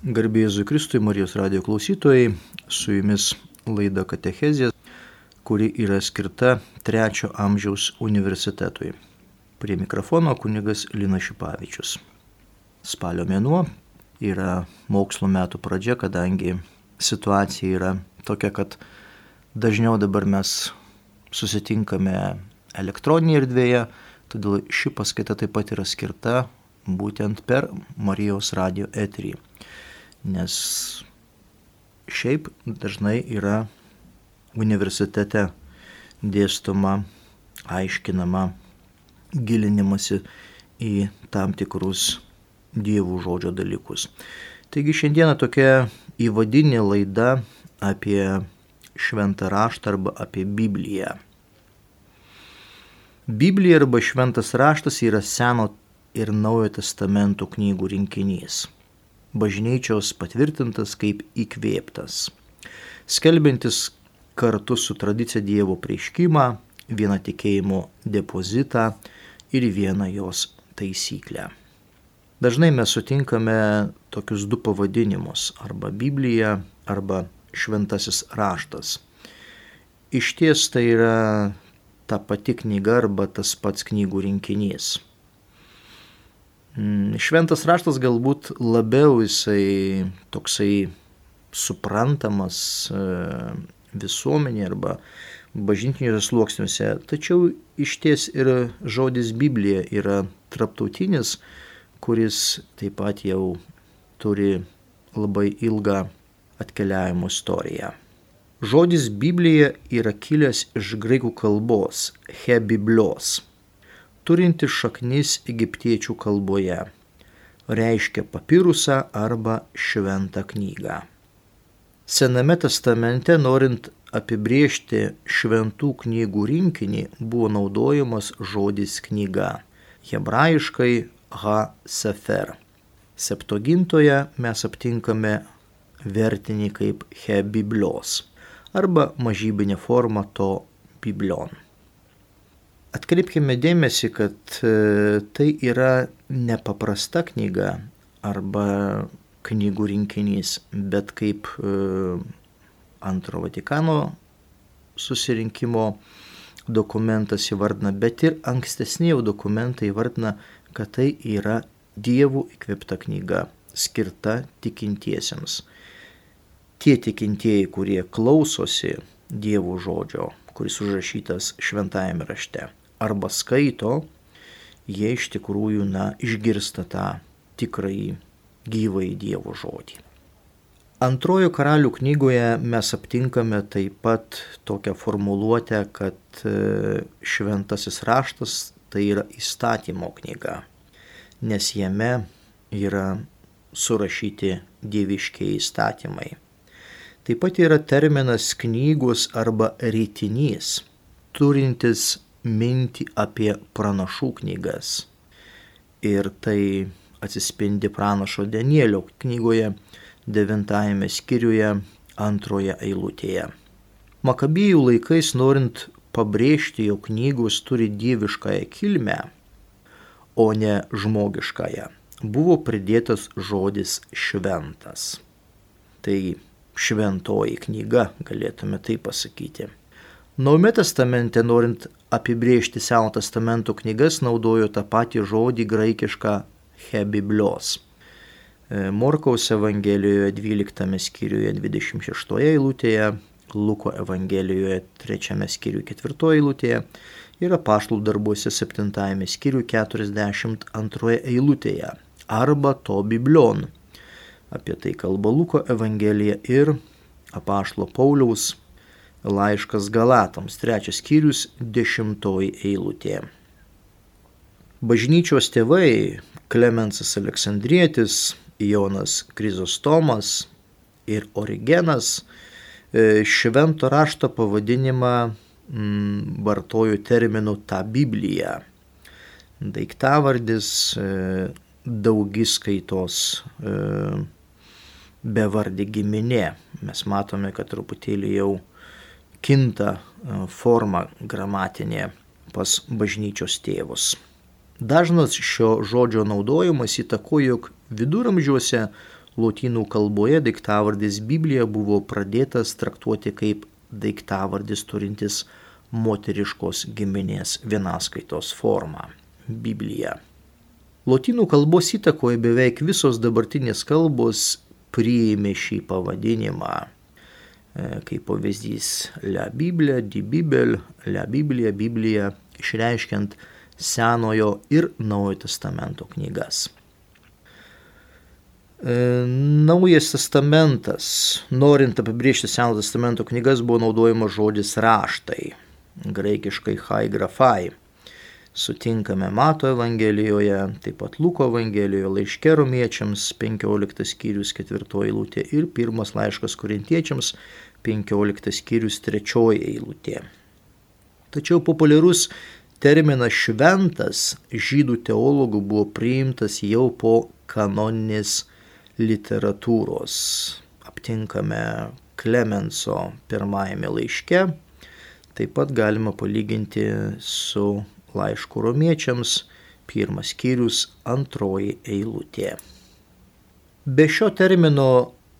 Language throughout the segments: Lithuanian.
Garbėjai Kristui Marijos radio klausytojai, su jumis laida Katechezija, kuri yra skirta trečio amžiaus universitetui. Prie mikrofono kunigas Lina Šipavičius. Spalio mėnuo yra mokslo metų pradžia, kadangi situacija yra tokia, kad dažniau dabar mes susitinkame elektroninėje erdvėje, todėl ši paskaita taip pat yra skirta būtent per Marijos radio eterį nes šiaip dažnai yra universitete dėstoma, aiškinama, gilinimasi į tam tikrus dievų žodžio dalykus. Taigi šiandieną tokia įvadinė laida apie šventą raštą arba apie Bibliją. Biblija arba šventas raštas yra Seno ir Naujojo testamento knygų rinkinys bažnyčios patvirtintas kaip įkvėptas, skelbintis kartu su tradicija Dievo prieškimą, vieną tikėjimo depozitą ir vieną jos taisyklę. Dažnai mes sutinkame tokius du pavadinimus - arba Biblija, arba Šventasis raštas. Iš ties tai yra ta pati knyga arba tas pats knygų rinkinys. Mm, šventas raštas galbūt labiau jisai toksai suprantamas e, visuomenė arba bažnytiniuose sluoksniuose, tačiau iš ties ir žodis Biblija yra traptautinis, kuris taip pat jau turi labai ilgą atkeliavimo istoriją. Žodis Biblija yra kilęs iš graikų kalbos hebiblios turinti šaknis egiptiečių kalboje. Reiškia papirusą arba šventą knygą. Sename testamente, norint apibriežti šventų knygų rinkinį, buvo naudojamas žodis knyga. Hebrajiškai Ha Sefer. Septogintoje mes aptinkame vertinį kaip He Biblios arba mažybinė forma to Biblion. Atkreipkime dėmesį, kad e, tai yra nepaprasta knyga arba knygų rinkinys, bet kaip e, antro Vatikano susirinkimo dokumentas įvardina, bet ir ankstesni jau dokumentai įvardina, kad tai yra dievų įkvėpta knyga, skirta tikintiesiems. Tie tikintieji, kurie klausosi dievų žodžio, kuris užrašytas šventajame rašte arba skaito, jie iš tikrųjų, na, išgirsta tą tikrąjį gyvąjį Dievo žodį. Antrojo karalių knygoje mes aptinkame taip pat tokią formuluotę, kad e, šventasis raštas tai yra įstatymo knyga, nes jame yra surašyti dieviškiai įstatymai. Taip pat yra terminas knygos arba rytinys, turintis mintį apie pranašų knygas. Ir tai atsispindi pranašo Danielio knygoje devintajame skyriuje antroje eilutėje. Makabijų laikais norint pabrėžti, jog knygos turi dieviškąją kilmę, o ne žmogiškąją, buvo pridėtas žodis šventas. Tai šventoji knyga, galėtume tai pasakyti. Naujame testamente, norint apibriežti Seno testamento knygas, naudojo tą patį žodį graikišką hebiblios. E, Morkaus Evangelijoje 12 skyriuje 26 eilutėje, Luko Evangelijoje 3 skyriuje 4 eilutėje ir apaštlų darbuose 7 skyriuje 42 eilutėje arba to biblion. Apie tai kalba Luko Evangelija ir apaštlo Pauliaus laiškas Galatams, trečias skyrius, dešimtoji eilutė. Bažnyčios tėvai Klemensas Aleksandrietis, Jonas Krizostomas ir Origenas e, švento rašto pavadinimą mm, vartojo terminu tą Bibliją. Daiktavardis e, daugiskaitos e, bevardė giminė. Mes matome, kad truputėlį jau kinta e, forma gramatinė pas bažnyčios tėvus. Dažnas šio žodžio naudojimas įtako, jog viduramžiuose Lotynų kalboje daiktavardis Biblija buvo pradėtas traktuoti kaip daiktavardis turintis moteriškos giminės vienaskaitos formą - Biblija. Lotynų kalbos įtakoje beveik visos dabartinės kalbos priėmė šį pavadinimą. E, kaip pavyzdys La Biblija, Di Bibel, La Biblija, Biblija, išreiškiant Senojo ir Naujojo testamento knygas. E, Naujas testamentas, norint apibriežti Senojo testamento knygas, buvo naudojamas žodis raštai, graikiškai haigrafai sutinkame Mato Evangelijoje, taip pat Luko Evangelijoje, laiške romiečiams 15 skyrius 4 eilutė ir pirmas laiškas korintiečiams 15 skyrius 3 eilutė. Tačiau populiarus terminas šventas žydų teologų buvo priimtas jau po kanoninės literatūros. Aptinkame Klemenso pirmajame laiške, taip pat galima palyginti su laiško romiečiams, pirmas skyrius, antroji eilutė. Be šio termino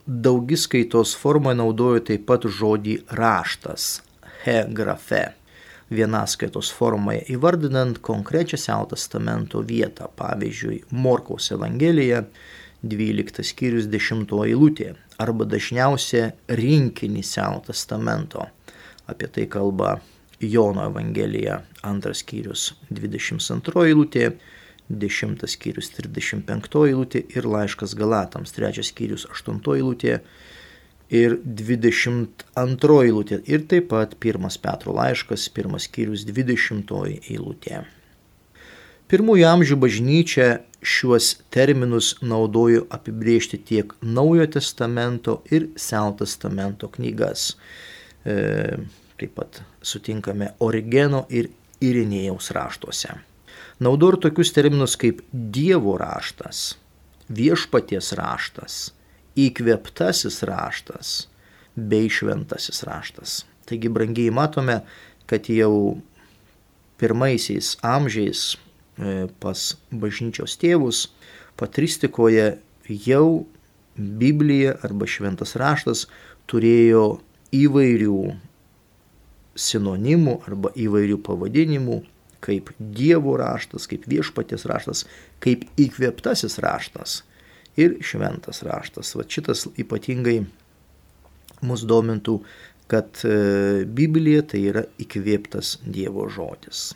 daugiskaitos formą naudoju taip pat žodį raštas, he grafe, vienaskaitos formoje įvardinant konkrečią Seno testamento vietą, pavyzdžiui, Morkaus Evangelija, 12 skyrius 10 eilutė, arba dažniausia rinkinį Seno testamento. Apie tai kalba Jono Evangelija, antras skyrius 22 eilutė, 10 skyrius 35 eilutė ir laiškas Galatams, trečias skyrius 8 eilutė ir 22 eilutė ir taip pat pirmas Petro laiškas, pirmas skyrius 20 eilutė. Pirmųjų amžių bažnyčia šiuos terminus naudojo apibriežti tiek Naujojo testamento ir Seno testamento knygas. Taip pat sutinkame Origeno ir Irinėjaus raštuose. Naudoju ir tokius terminus kaip Dievo raštas, viešpaties raštas, įkvėptasis raštas bei šventasis raštas. Taigi, brangiai matome, kad jau pirmaisiais amžiais e, pas bažnyčios tėvus patristikoje jau Biblija arba šventas raštas turėjo įvairių sinonimų arba įvairių pavadinimų, kaip Dievo raštas, kaip viešpatės raštas, kaip įkvėptasis raštas ir šventas raštas. Va šitas ypatingai mus domintų, kad e, Biblija tai yra įkvėptas Dievo žodis.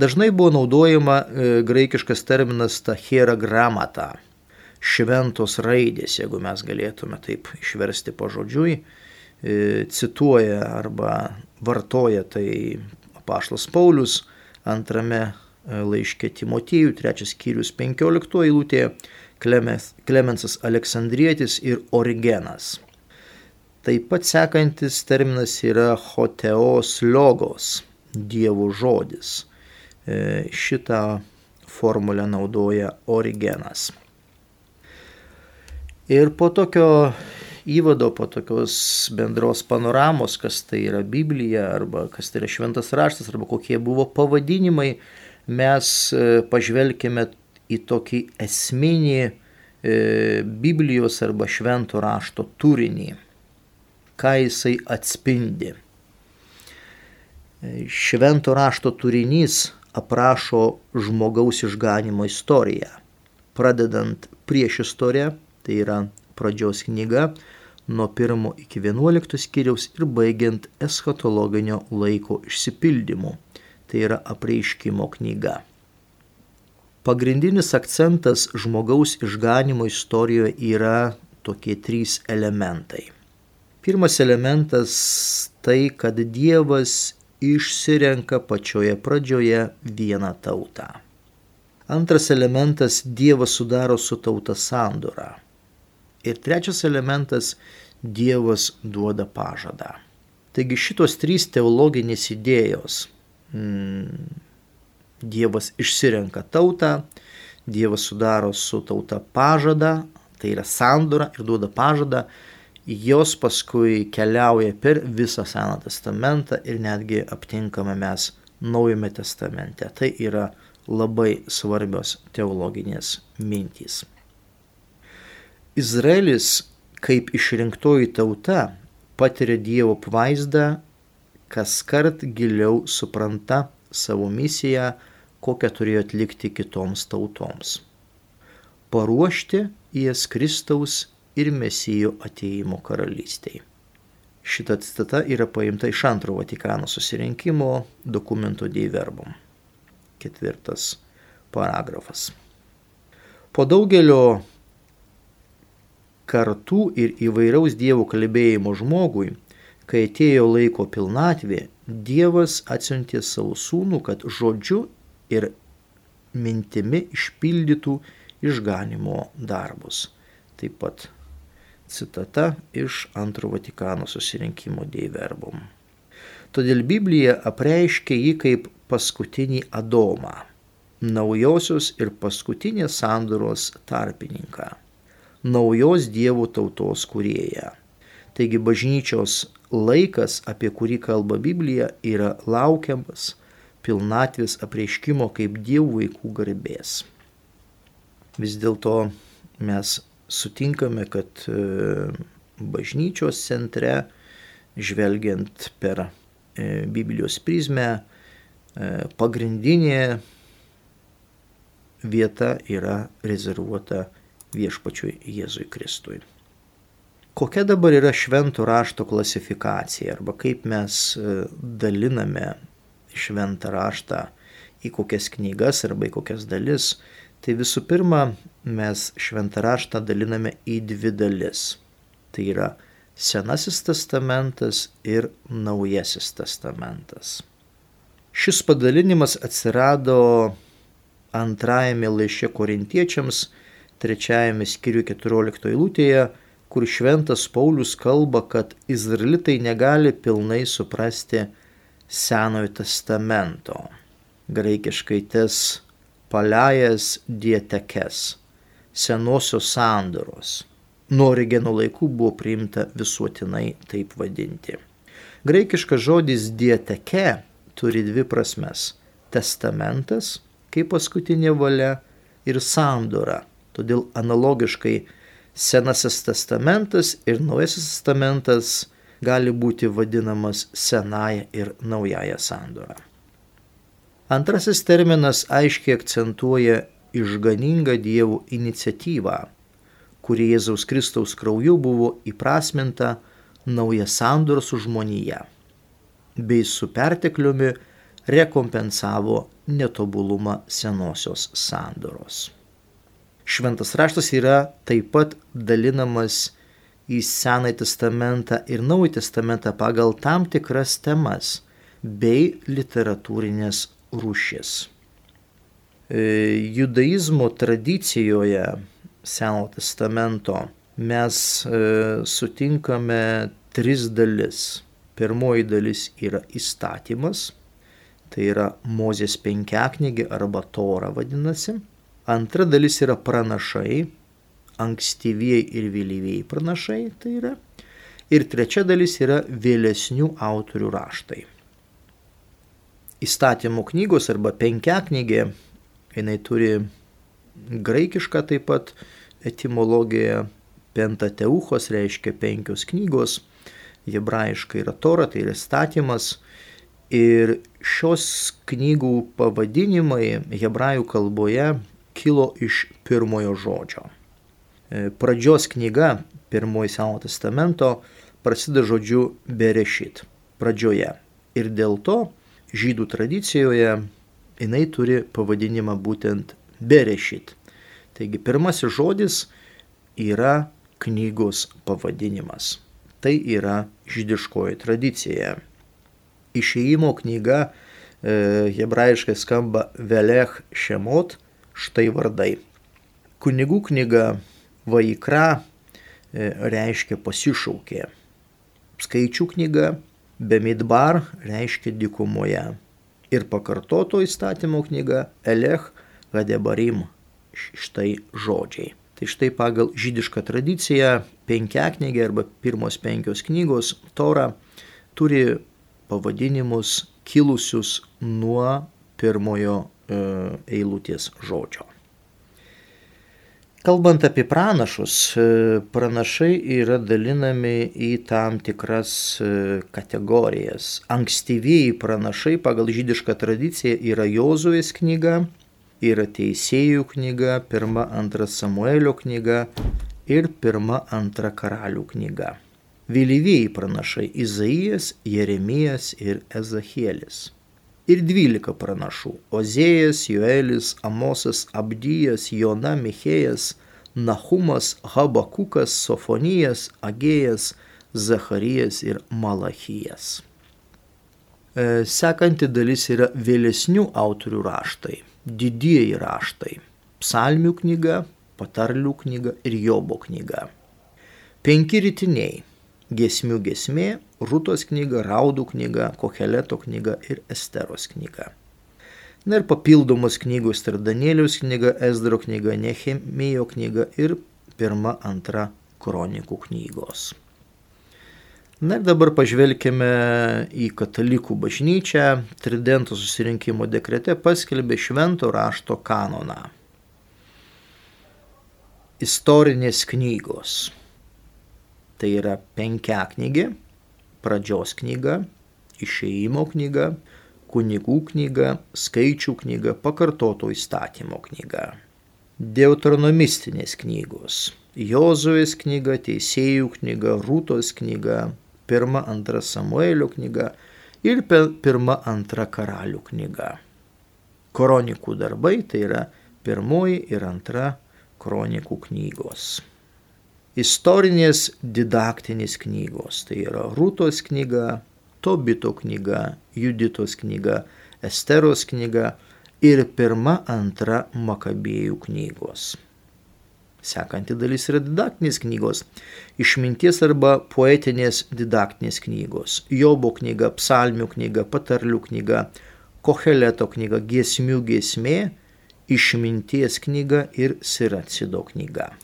Dažnai buvo naudojama e, graikiškas terminas tachera gramata, šventos raidės, jeigu mes galėtume taip išversti pažodžiui, E, cituoja arba vartoja tai apaštas Paulius antrame e, laiške Timotiejų, trečias skyrius 15 eilutėje, Klemensas Aleksandrietis ir Origenas. Taip pat sekantis terminas yra hoteos logos, Dievo žodis. E, šitą formulę naudoja Origenas. Ir po tokio įvado, po tokios bendros panoramos, kas tai yra Biblija, arba kas tai yra šventas raštas, arba kokie buvo pavadinimai, mes e, pažvelkime į tokį esminį e, Biblijos arba švento rašto turinį, ką jisai atspindi. E, švento rašto turinys aprašo žmogaus išganimo istoriją, pradedant prieš istoriją, tai yra pradžios knyga, nuo 1 iki 11 skyriaus ir baigiant eschatologinio laiko išsipildymu, tai yra apreiškimo knyga. Pagrindinis akcentas žmogaus išganimo istorijoje yra tokie trys elementai. Pirmas elementas tai, kad Dievas išsirenka pačioje pradžioje vieną tautą. Antras elementas - Dievas sudaro su tauta sandorą. Ir trečias elementas - Dievas duoda pažadą. Taigi šitos trys teologinės idėjos mm, - Dievas išsirenka tautą, Dievas sudaro su tauta pažadą, tai yra sandora ir duoda pažadą, jos paskui keliauja per visą Seną testamentą ir netgi aptinkame mes Naujame testamente. Tai yra labai svarbios teologinės mintys. Izraelis kaip išrinktoji tauta patiria Dievo apvaizdą, kas kart giliau supranta savo misiją, kokią turėjo atlikti kitoms tautoms. Paruošti jas Kristaus ir Mesijo ateimo karalystiai. Šita citata yra paimta iš antro Vatikano susirinkimo dokumento Dei Verbum. Ketvirtas paragrafas. Po daugelio kartų ir įvairaus Dievo kalbėjimo žmogui, kai atėjo laiko pilnatvė, Dievas atsiuntė savo sūnų, kad žodžiu ir mintimi išpildytų išganimo darbus. Taip pat Citata iš antro Vatikano susirinkimo Deiverbum. Todėl Biblija apreiškia jį kaip paskutinį Adomą, naujosios ir paskutinės sandoros tarpininką, naujos dievų tautos kurėją. Taigi bažnyčios laikas, apie kurį kalba Biblija, yra laukiamas pilnatvės apreiškimo kaip dievų vaikų garbės. Vis dėlto mes sutinkame, kad e, bažnyčios centre, žvelgiant per e, Biblijos prizmę, e, pagrindinė vieta yra rezervuota viešpačiui Jėzui Kristui. Kokia dabar yra šventų rašto klasifikacija arba kaip mes daliname šventą raštą į kokias knygas arba į kokias dalis, Tai visų pirma, mes šventą raštą daliname į dvi dalis. Tai yra Senasis testamentas ir Naujasis testamentas. Šis padalinimas atsirado antrajame laiške korintiečiams, trečiajame skyriuje 14 eilutėje, kur šventas Paulius kalba, kad izraelitai negali pilnai suprasti Senojo testamento. Graikiškai tes palejas dietekes, senosios sandoros. Nuo originų laikų buvo priimta visuotinai taip vadinti. Graikiškas žodis dieteke turi dvi prasmes - testamentas, kaip paskutinė valia, ir sandora. Todėl analogiškai Senasis testamentas ir Naujasis testamentas gali būti vadinamas Senąją ir Naująją sandorą. Antrasis terminas aiškiai akcentuoja išganingą Dievo iniciatyvą, kuri Jėzaus Kristaus krauju buvo įprasminta nauja sandora su žmonija, bei su pertekliumi rekompensavo netobulumą senosios sandoros. Šventas raštas yra taip pat dalinamas į Senąjį testamentą ir Naująjį testamentą pagal tam tikras temas bei literatūrinės rūšis. E, judaizmo tradicijoje Seno testamento mes e, sutinkame tris dalis. Pirmoji dalis yra įstatymas, tai yra Mozės penkiaknygė arba Tora vadinasi. Antra dalis yra pranašai, ankstyvieji ir vėlyvieji pranašai tai yra. Ir trečia dalis yra vėlesnių autorių raštai įstatymų knygos arba penkiaknygė, jinai turi graikišką taip pat etimologiją, pentateuchos reiškia penkios knygos, hebrajiškai yra Tora, tai yra statymas. Ir šios knygų pavadinimai hebrajų kalboje kilo iš pirmojo žodžio. E, pradžios knyga, pirmoji Seno testamento, prasideda žodžiu berešit, pradžioje. Ir dėl to žydų tradicijoje jinai turi pavadinimą būtent Berešit. Taigi pirmasis žodis yra knygos pavadinimas. Tai yra žydiškoji tradicija. Išėjimo knyga e, hebrajiškai skamba Velech Šemot, štai vardai. Kunigų knyga Vaikra e, reiškia pasišaukė. Skaičių knyga Bemidbar reiškia dykumoje. Ir pakartoto įstatymo knyga Elech Gadebarim. Štai žodžiai. Tai štai pagal žydišką tradiciją penkiaknygė arba pirmos penkios knygos Tora turi pavadinimus kilusius nuo pirmojo eilutės žodžio. Kalbant apie pranašus, pranašai yra dalinami į tam tikras kategorijas. Ankstyvieji pranašai pagal žydišką tradiciją yra Jozuės knyga, yra Teisėjų knyga, pirma, antra Samuelio knyga ir pirma, antra Karalių knyga. Vėlyvieji pranašai Izaijas, Jeremijas ir Ezachielis ir dvylika pranašų - Ozėjas, Joelis, Amosas, Abdijas, Jona, Michėjas, Nahumas, Habakukas, Sofonijas, Agėjas, Zacharijas ir Malachijas. E, sekanti dalis yra vėlesnių autorių raštai, didieji raštai - psalmių knyga, patarlių knyga ir Jobo knyga. Penki rytiniai Gesmių gesmė, Rūtos knyga, Raudų knyga, Koheleto knyga ir Esteros knyga. Na ir papildomos knygos tai Danieliaus knyga, Esdro knyga, Nehemijo knyga ir pirma, antra kronikų knygos. Na ir dabar pažvelkime į katalikų bažnyčią. Tridento susirinkimo dekrete paskelbė švento rašto kanoną. Istorinės knygos. Tai yra penkiaknygė, pradžios knyga, išeimo knyga, kunigų knyga, skaičių knyga, pakartoto įstatymo knyga. Deuteronomistinės knygos. Jozuės knyga, Teisėjų knyga, Rūtos knyga, pirma, antra Samuelio knyga ir pirma, antra Karalių knyga. Kronikų darbai tai yra pirmoji ir antra kronikų knygos istorinės didaktinės knygos. Tai yra Rūtos knyga, Tobito knyga, Juditos knyga, Esteros knyga ir pirma, antra Makabėjų knygos. Sekanti dalis yra didaktinės knygos, išminties arba poetinės didaktinės knygos. Jobo knyga, psalmių knyga, patarlių knyga, Koheleto knyga, giesmių giesmė, išminties knyga ir Siracido knyga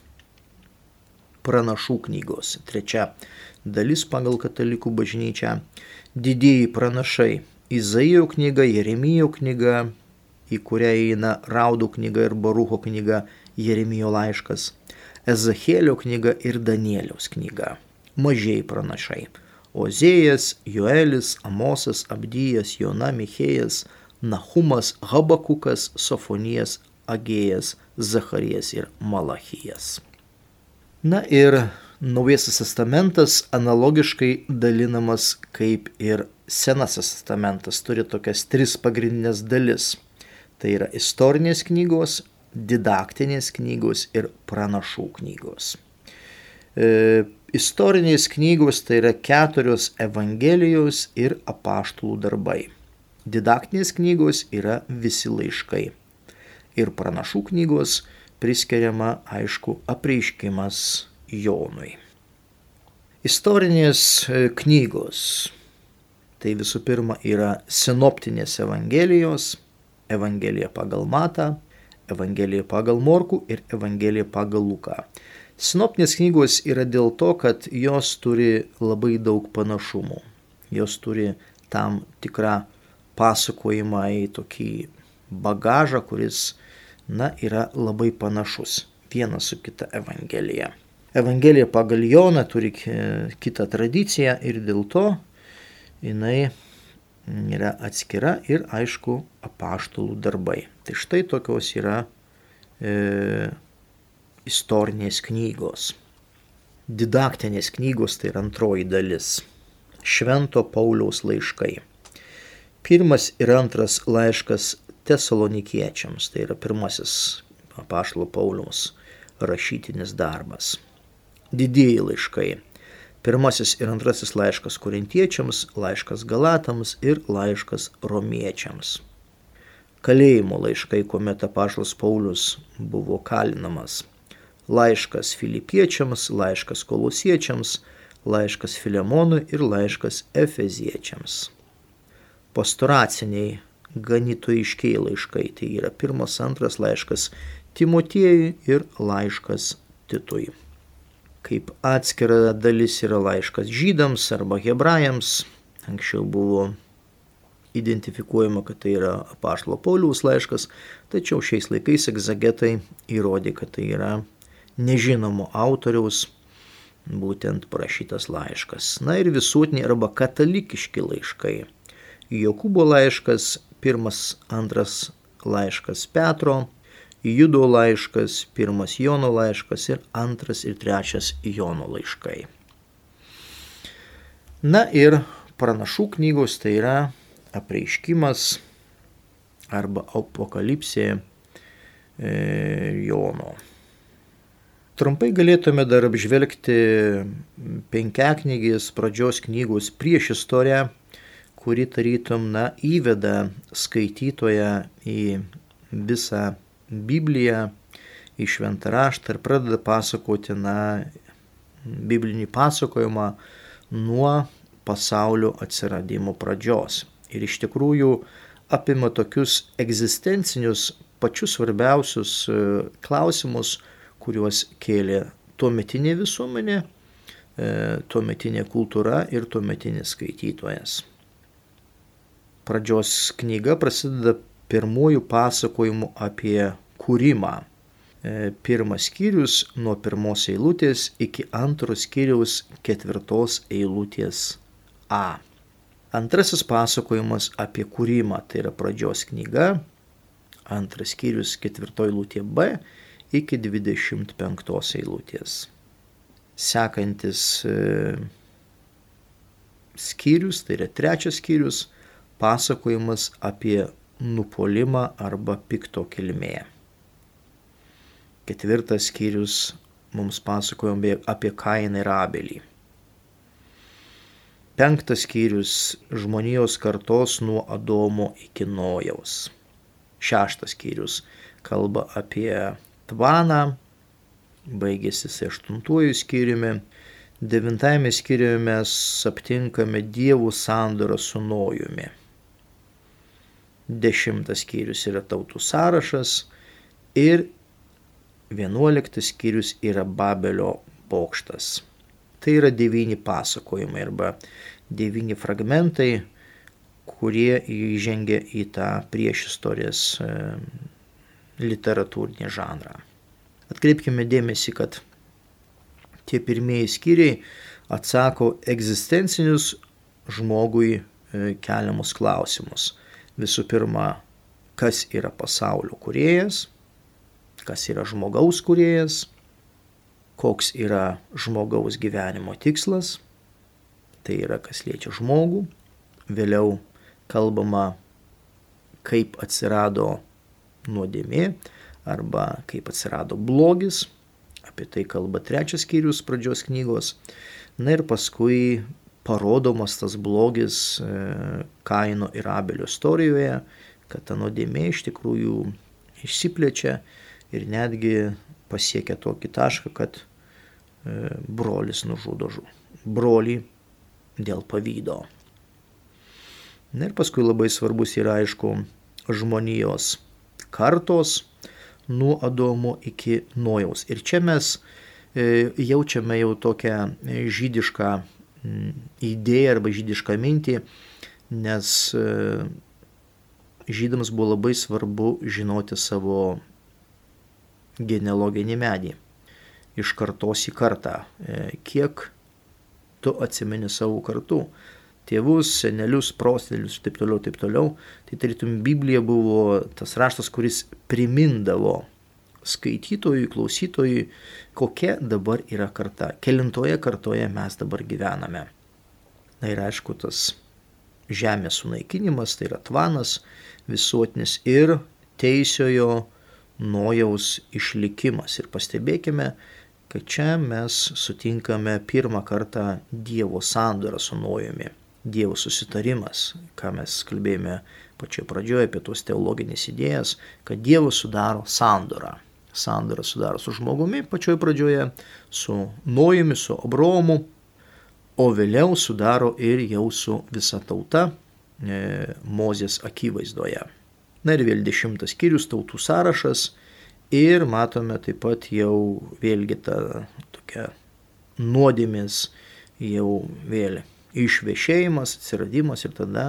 pranašų knygos. Trečia dalis pagal katalikų bažnyčią. Didieji pranašai. Izaijo knyga, Jeremijo knyga, į kurią įeina Raudų knyga ir Barucho knyga, Jeremijo laiškas. Ezachėlio knyga ir Danieliaus knyga. Mažiai pranašai. Ozėjas, Joelis, Amosas, Abdijas, Jona, Michėjas, Nahumas, Habakukas, Sofonijas, Agėjas, Zacharijas ir Malachijas. Na ir Naujasis testamentas analogiškai dalinamas kaip ir Senasis testamentas, turi tokias tris pagrindinės dalis. Tai yra istorinės knygos, didaktinės knygos ir pranašų knygos. E, istorinės knygos tai yra keturios Evangelijos ir apaštalų darbai. Didaktinės knygos yra visi laiškai. Ir pranašų knygos priskiriama, aišku, apreiškimas Jonui. Istorinės e, knygos. Tai visų pirma yra sinoptinės Evangelijos, Evangelija pagal Matą, Evangelija pagal Morkų ir Evangelija pagal Luką. Sinoptinės knygos yra dėl to, kad jos turi labai daug panašumų. Jos turi tam tikrą pasakojimą į tokį bagažą, kuris na, yra labai panašus viena su kita Evangelija. Evangelija pagal Joną turi kitą tradiciją ir dėl to jinai yra atskira ir aišku apaštalų darbai. Tai štai tokios yra e, istorinės knygos. Didaktinės knygos tai yra antroji dalis. Švento Pauliaus laiškai. Pirmas ir antras laiškas tesalonikiečiams. Tai yra pirmasis apaštalo Pauliaus rašytinis darbas. Didieji laiškai. Pirmasis ir antrasis laiškas korintiečiams, laiškas galatams ir laiškas romiečiams. Kalėjimo laiškai, kuomet apaštalas Paulius buvo kalinamas. Laiškas filipiečiams, laiškas kolosiečiams, laiškas Filemonui ir laiškas Efeziečiams. Pastoraciniai ganytojiškiai laiškai. Tai yra pirmas, antras laiškas Timotiejui ir laiškas Titui. Kaip atskira dalis yra laiškas žydams arba hebrajams. Anksčiau buvo identifikuojama, kad tai yra apaštalo Pauliaus laiškas, tačiau šiais laikais egzagetai įrodė, kad tai yra nežinomo autoriaus būtent parašytas laiškas. Na ir visuotiniai arba katalikiški laiškai. Jokūbo laiškas, pirmas, antras laiškas Petro, Judo laiškas, pirmas Jono laiškas ir antras ir trečias Jono laiškai. Na ir pranašų knygos tai yra apreiškimas arba apokalipsė e, Jono. Trumpai galėtume dar apžvelgti penkiaknygės pradžios knygos prieš istoriją, kuri tarytum na, įveda skaitytoją į visą Bibliją, į šventą raštą ir pradeda pasakoti, na, biblinį pasakojimą nuo pasaulio atsiradimo pradžios. Ir iš tikrųjų apima tokius egzistencinius, pačius svarbiausius e, klausimus, kuriuos kėlė tuometinė visuomenė, e, tuometinė kultūra ir tuometinis skaitytojas. Pradžios knyga prasideda pirmųjų pasakojimų apie kūrimą. E, pirmas skyrius nuo pirmos eilutės iki antros skyriaus ketvirtos eilutės A. Antrasis pasakojimas apie kūrimą, tai yra pradžios knyga, antras skyrius ketvirtoji eilutė B iki 25 eilutės. Sekantis e, skyrius, tai yra trečias skyrius, pasakojimas apie nupolimą arba pikto kilmė. Ketvirtas skyrius mums pasakojom apie Kainą ir Abelį. Penktas skyrius - žmonijos kartos nuo Adomo iki Nojaus. Šeštas skyrius kalba apie Tvaną, baigėsi aštuntuoju skyriumi. Devintajame skyriuje mes aptinkame dievų sandorą su Nojumi. Dešimtas skyrius yra tautų sąrašas ir vienuoliktas skyrius yra Babelio bokštas. Tai yra devyni pasakojimai arba devyni fragmentai, kurie įžengia į tą priešistorės e, literatūrinį žanrą. Atkreipkime dėmesį, kad tie pirmieji skyriai atsako egzistencinius žmogui e, keliamus klausimus visų pirma, kas yra pasaulio kuriejas, kas yra žmogaus kuriejas, koks yra žmogaus gyvenimo tikslas, tai yra kas liečia žmogų. Vėliau kalbama, kaip atsirado nuodėmė arba kaip atsirado blogis. Apie tai kalba trečias skyrius pradžios knygos. Na ir paskui parodomas tas blogis e, Kaino ir Abelio istorijoje, kad ta nuodėmė iš tikrųjų išsiplečia ir netgi pasiekia tokį tašką, kad e, brolis nužudo brolį dėl pavydo. Na ir paskui labai svarbus yra aišku žmonijos kartos nuo Adomo iki Nojaus. Ir čia mes e, jaučiame jau tokią žydišką idėją arba žydišką mintį, nes e, žydams buvo labai svarbu žinoti savo genealoginį medį iš kartos į kartą, e, kiek tu atsimeni savo kartų, tėvus, senelius, proselius ir taip toliau, taip toliau. Tai tarytum Biblija buvo tas raštas, kuris primindavo skaitytojui, klausytojui, kokia dabar yra karta, kelintoje kartoje mes dabar gyvename. Na ir aišku, tas žemės sunaikinimas, tai yra tvanas visuotinis ir teisiojo nojaus išlikimas. Ir pastebėkime, kad čia mes sutinkame pirmą kartą Dievo sandorą su nojumi, Dievo susitarimas, ką mes kalbėjome pačioje pradžioje apie tos teologinės idėjas, kad Dievas sudaro sandorą sandorą sudaro su žmogumi pačioj pradžioje, su Nojumi, su Abromu, o vėliau sudaro ir jau su visa tauta e, Mozės akivaizdoje. Na ir vėl dešimtas skyrius tautų sąrašas ir matome taip pat jau vėlgi tą tokią nuodėmės jau vėl išvešėjimas, atsiradimas ir tada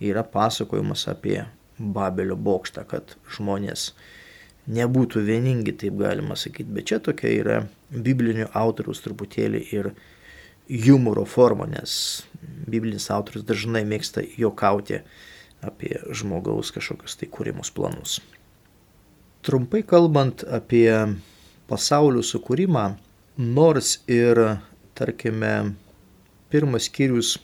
yra pasakojimas apie Babelio bokštą, kad žmonės nebūtų vieningi, taip galima sakyti, bet čia tokia yra biblinių autoriaus truputėlį ir humoro forma, nes biblinis autorius dažnai mėgsta juokauti apie žmogaus kažkokius tai kūrimus planus. Trumpai kalbant apie pasaulio sukūrimą, nors ir, tarkime, pirmas skyrius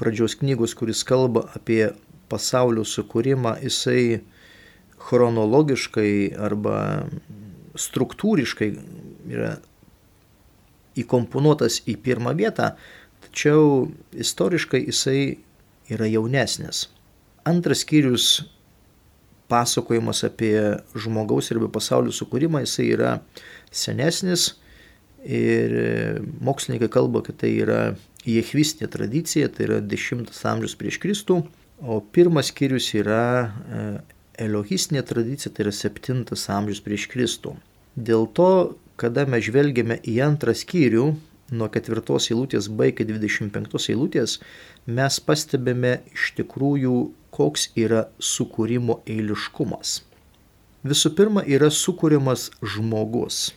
pradžios knygos, kuris kalba apie pasaulio sukūrimą, jisai chronologiškai arba struktūriškai yra įkomponuotas į pirmą vietą, tačiau istoriškai jisai yra jaunesnis. Antras skyrius pasakojimas apie žmogaus ir apie pasaulio sukūrimą, jisai yra senesnis ir mokslininkai kalba, kad tai yra jehvistinė tradicija, tai yra 10 amžius prieš Kristų, o pirmas skyrius yra elohistinė tradicija, tai yra 7 amžius prieš Kristų. Dėl to, kada mes žvelgiame į antrą skyrių, nuo ketvirtos eilutės baigė 25 eilutės, mes pastebime iš tikrųjų, koks yra sukūrimo eiliškumas. Visų pirma, yra sukūrimas žmogus,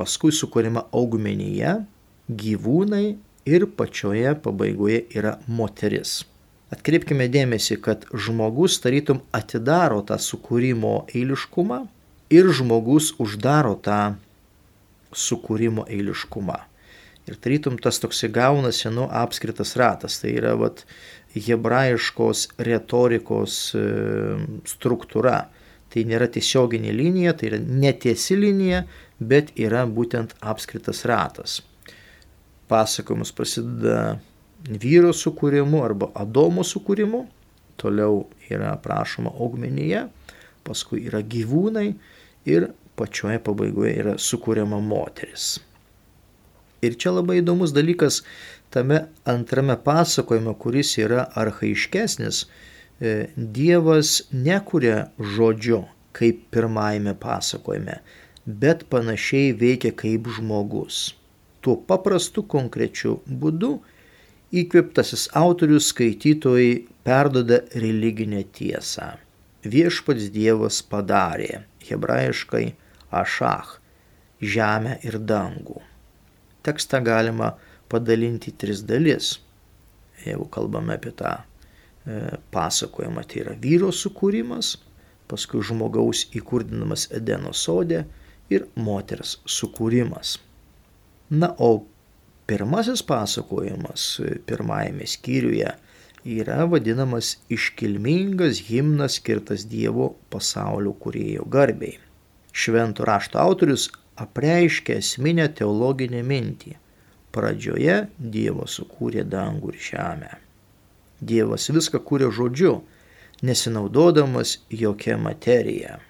paskui sukūrima augmenyje, gyvūnai ir pačioje pabaigoje yra moteris. Atkreipkime dėmesį, kad žmogus tarytum atidaro tą sukūrimo eiliškumą ir žmogus uždaro tą sukūrimo eiliškumą. Ir tarytum tas toks įgaunasi, nu, apskritas ratas. Tai yra, vat, hebrajiškos retorikos e, struktūra. Tai nėra tiesioginė linija, tai yra netiesi linija, bet yra būtent apskritas ratas. Pasakojimas prasideda vyro sukūrimu arba Adomo sukūrimu, toliau yra aprašoma augmenyje, paskui yra gyvūnai ir pačioje pabaigoje yra sukūriama moteris. Ir čia labai įdomus dalykas tame antrame pasakojime, kuris yra arhaiškesnis, e, Dievas nekuria žodžiu kaip pirmajame pasakojime, bet panašiai veikia kaip žmogus. Tuo paprastu konkrečiu būdu įkviptasis autorius skaitytojai perdoda religinę tiesą. Viešpats Dievas padarė, hebrajiškai ašach - žemę ir dangų. Tekstą galima padalinti į tris dalis. Jeigu kalbame apie tą e, pasakojimą, tai yra vyro sukūrimas, paskui žmogaus įkurdinamas Edeno sodė ir moters sukūrimas. Na, o pirmasis pasakojimas pirmajame skyriuje yra vadinamas iškilmingas himnas skirtas Dievo pasaulio kurėjo garbiai švento rašto autorius apreiškia esminę teologinę mintį. Pradžioje Dievas sukūrė dangų ir žemę. Dievas viską kūrė žodžiu, nesinaudodamas jokia materija.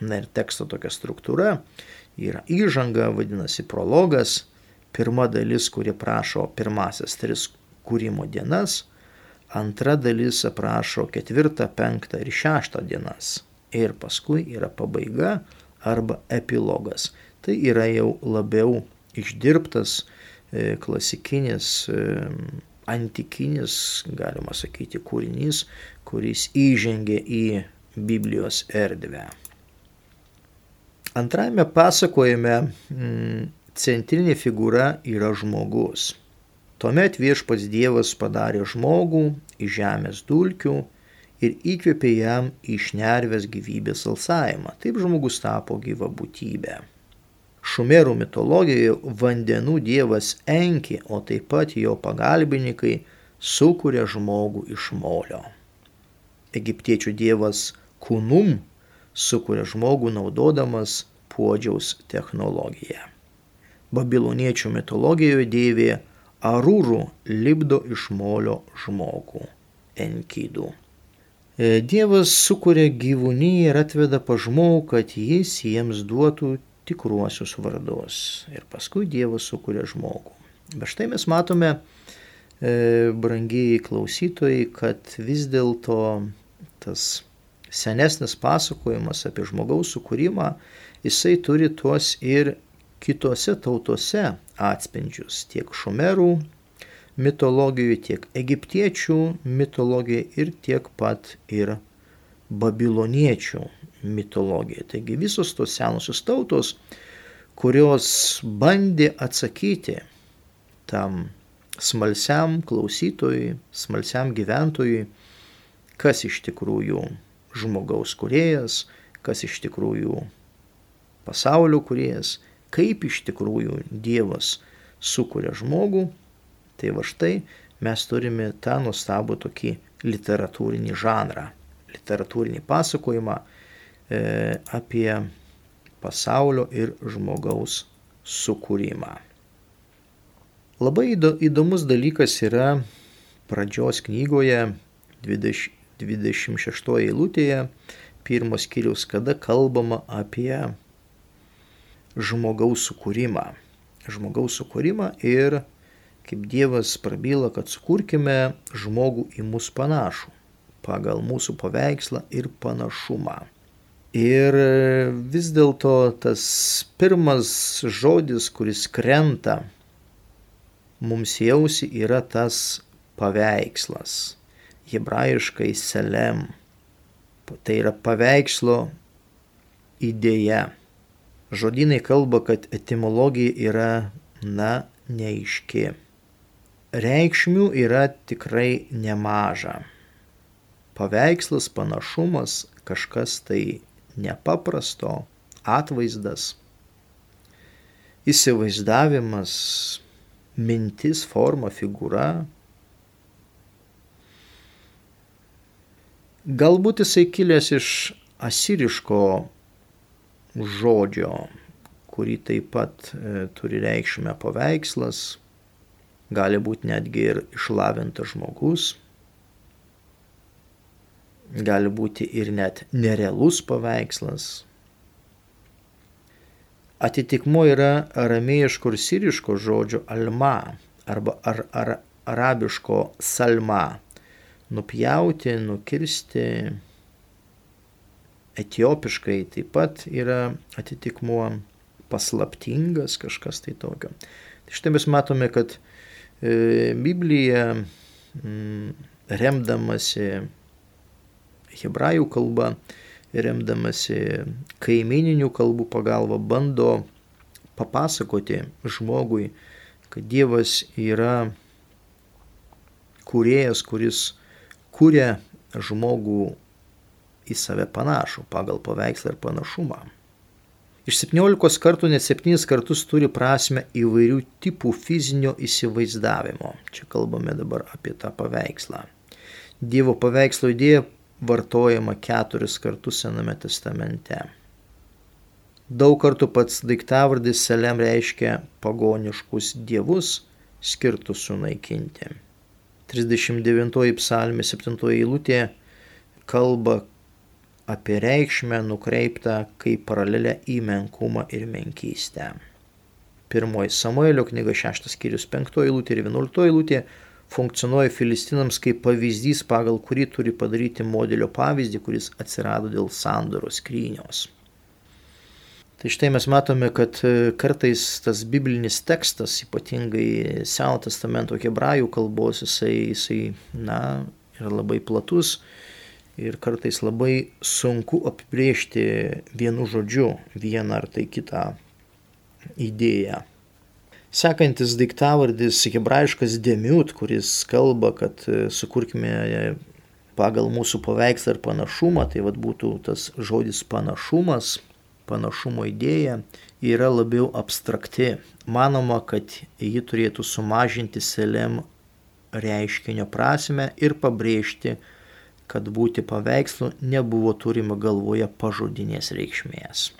Na ir teksto tokia struktūra yra įžanga, vadinasi prologas, pirma dalis, kuri prašo pirmasis tris kūrimo dienas, antra dalis aprašo ketvirtą, penktą ir šeštą dienas. Ir paskui yra pabaiga, arba epilogas. Tai yra jau labiau išdirbtas e, klasikinis, e, antikinis, galima sakyti, kūrinys, kuris įžengė į Biblijos erdvę. Antrajame pasakojime mm, centrinė figūra yra žmogus. Tuomet viešpats Dievas padarė žmogų iš žemės dulkių ir įkvėpė jam išnervės gyvybės alsavimą. Taip žmogus tapo gyva būtybė. Šumerų mitologijoje vandenų dievas Enki, o taip pat jo pagalbininkai sukuria žmogų iš molio. Egiptiečių dievas Kunum sukuria žmogų naudodamas puodžiaus technologiją. Babiloniečių mitologijoje dievė Arūrų lipdo iš molio žmogų Enkydų. E, Dievas sukuria gyvūniją ir atveda pa žmogų, kad jis jiems duotų tikruosius vardus. Ir paskui Dievas sukuria žmogų. Bet štai mes matome, e, brangiai klausytojai, kad vis dėlto tas senesnis pasakojimas apie žmogaus sukūrimą, jisai turi tuos ir kitose tautose atspindžius, tiek šumerų, mitologijoje, tiek egiptiečių mitologijoje ir tiek pat ir babiloniečių mitologija. Taigi visos tos senusios tautos, kurios bandė atsakyti tam smalsiam klausytojui, smalsiam gyventojui, kas iš tikrųjų žmogaus kuriejas, kas iš tikrųjų pasaulio kuriejas, kaip iš tikrųjų Dievas sukuria žmogų, tai va štai mes turime tą nuostabų tokį literatūrinį žanrą, literatūrinį pasakojimą e, apie pasaulio ir žmogaus sukūrimą. Labai įdomus dalykas yra pradžios knygoje 20, 26 eilutėje, pirmos kiriaus, kada kalbama apie žmogaus sukūrimą. Žmogaus sukūrimą ir kaip Dievas prabyla, kad sukurkime žmogų į mus panašų, pagal mūsų paveikslą ir panašumą. Ir vis dėlto tas pirmas žodis, kuris krenta mums jausi yra tas paveikslas. Hebrajiškai selem. Tai yra paveikslo idėja. Žodinai kalba, kad etimologija yra, na, neaiški. Reikšmių yra tikrai nemaža. Paveikslas, panašumas, kažkas tai nepaprasto, atvaizdas, įsivaizdavimas, mintis, forma, figūra. Galbūt jisai kilęs iš asiriško žodžio, kurį taip pat e, turi reikšmę paveikslas, gali būti netgi ir išlavintas žmogus, gali būti ir net nerealus paveikslas. Atitikmuo yra aramėjiško ir siriško žodžio alma arba ar, ar, arabiško salma - nupjauti, nukirsti. Etiopiškai taip pat yra atitikmuo paslaptingas kažkas tai tokio. Tai štai mes matome, kad e, Biblija mm, remdamasi hebrajų kalba remdamasi kaimininių kalbų pagalba, bando papasakoti žmogui, kad Dievas yra kuriejas, kuris kuria žmogų į save panašų pagal paveikslą ir panašumą. Iš 17 kartų net 7 kartus turi prasme įvairių tipų fizinio įsivaizdavimo. Čia kalbame dabar apie tą paveikslą. Dievo paveikslo idėja vartojama keturis kartus Sename testamente. Daug kartų pats daiktavardis Selem reiškia pagoniškus dievus skirtus sunaikinti. 39 psalmė 7 eilutė kalba apie reikšmę nukreiptą kaip paralelę į menkumą ir menkystę. Pirmoji Samuelio knyga 6 skyrius 5 eilutė ir 11 eilutė funkcionuoja filistinams kaip pavyzdys, pagal kurį turi padaryti modelio pavyzdį, kuris atsirado dėl sandoros skrynios. Tai štai mes matome, kad e, kartais tas biblinis tekstas, ypatingai Seno testamento hebrajų kalbos, jisai, jisai na, yra labai platus ir kartais labai sunku apibriežti vienu žodžiu vieną ar tai kitą idėją. Sekantis daiktavardis hebrajiškas demiut, kuris kalba, kad e, sukurkime pagal mūsų paveikslą ir panašumą, tai vad būtų tas žodis panašumas, panašumo idėja, yra labiau abstrakti. Manoma, kad ji turėtų sumažinti selem reiškinio prasme ir pabrėžti, kad būti paveikslu nebuvo turima galvoje pažodinės reikšmės.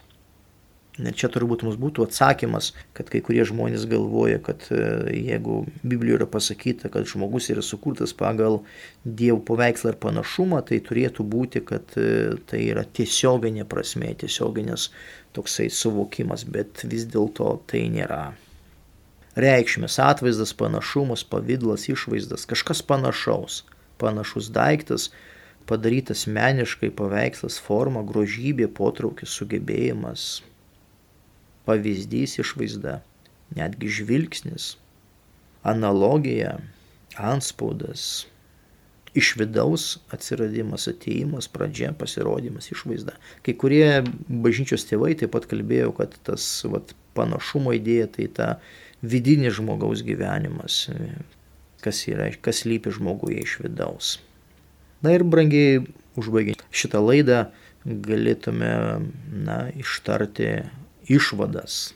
Ir čia turbūt mums būtų atsakymas, kad kai kurie žmonės galvoja, kad e, jeigu Biblijoje yra pasakyta, kad žmogus yra sukurtas pagal Dievo paveikslą ir panašumą, tai turėtų būti, kad e, tai yra tiesioginė prasme, tiesioginės toksai suvokimas, bet vis dėlto tai nėra. Reikšmės, atvaizdas, panašumas, pavydlas, išvaizdas, kažkas panašaus, panašus daiktas, padarytas meniškai paveikslas, forma, grožybė, potraukis, sugebėjimas, pavyzdys išvaizda, netgi žvilgsnis, analogija, anspaudas, iš vidaus atsiradimas, ateimas, pradžia, pasirodymas, išvaizda. Kai kurie bažnyčios tėvai taip pat kalbėjo, kad tas vat, panašumo idėja tai ta vidinis žmogaus gyvenimas, kas, yra, kas lypi žmoguje iš vidaus. Na ir brangiai, užbaigiant šitą laidą, galėtume na, ištarti išvadas,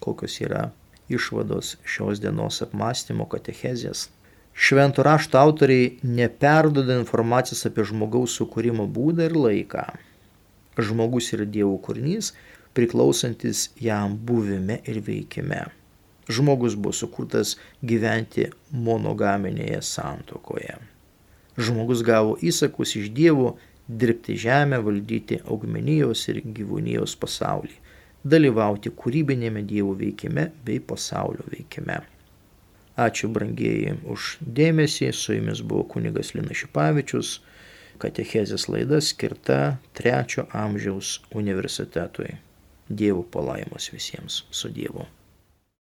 kokios yra išvados šios dienos apmąstymo katechezės Šventų rašto autoriai neperdoda informacijos apie žmogaus sukūrimo būdą ir laiką. Žmogus yra Dievo kūrinys, priklausantis jam buvime ir veikime. Žmogus buvo sukurtas gyventi monogaminėje santokoje. Žmogus gavo įsakus iš Dievo dirbti žemę, valdyti augmenijos ir gyvūnijos pasaulį, dalyvauti kūrybinėme Dievo veikime bei pasaulio veikime. Ačiū brangieji už dėmesį. Su jumis buvo kunigas Linas Šipavičius. Katechezės laida skirta trečio amžiaus universitetui. Dievo palaimos visiems su Dievu.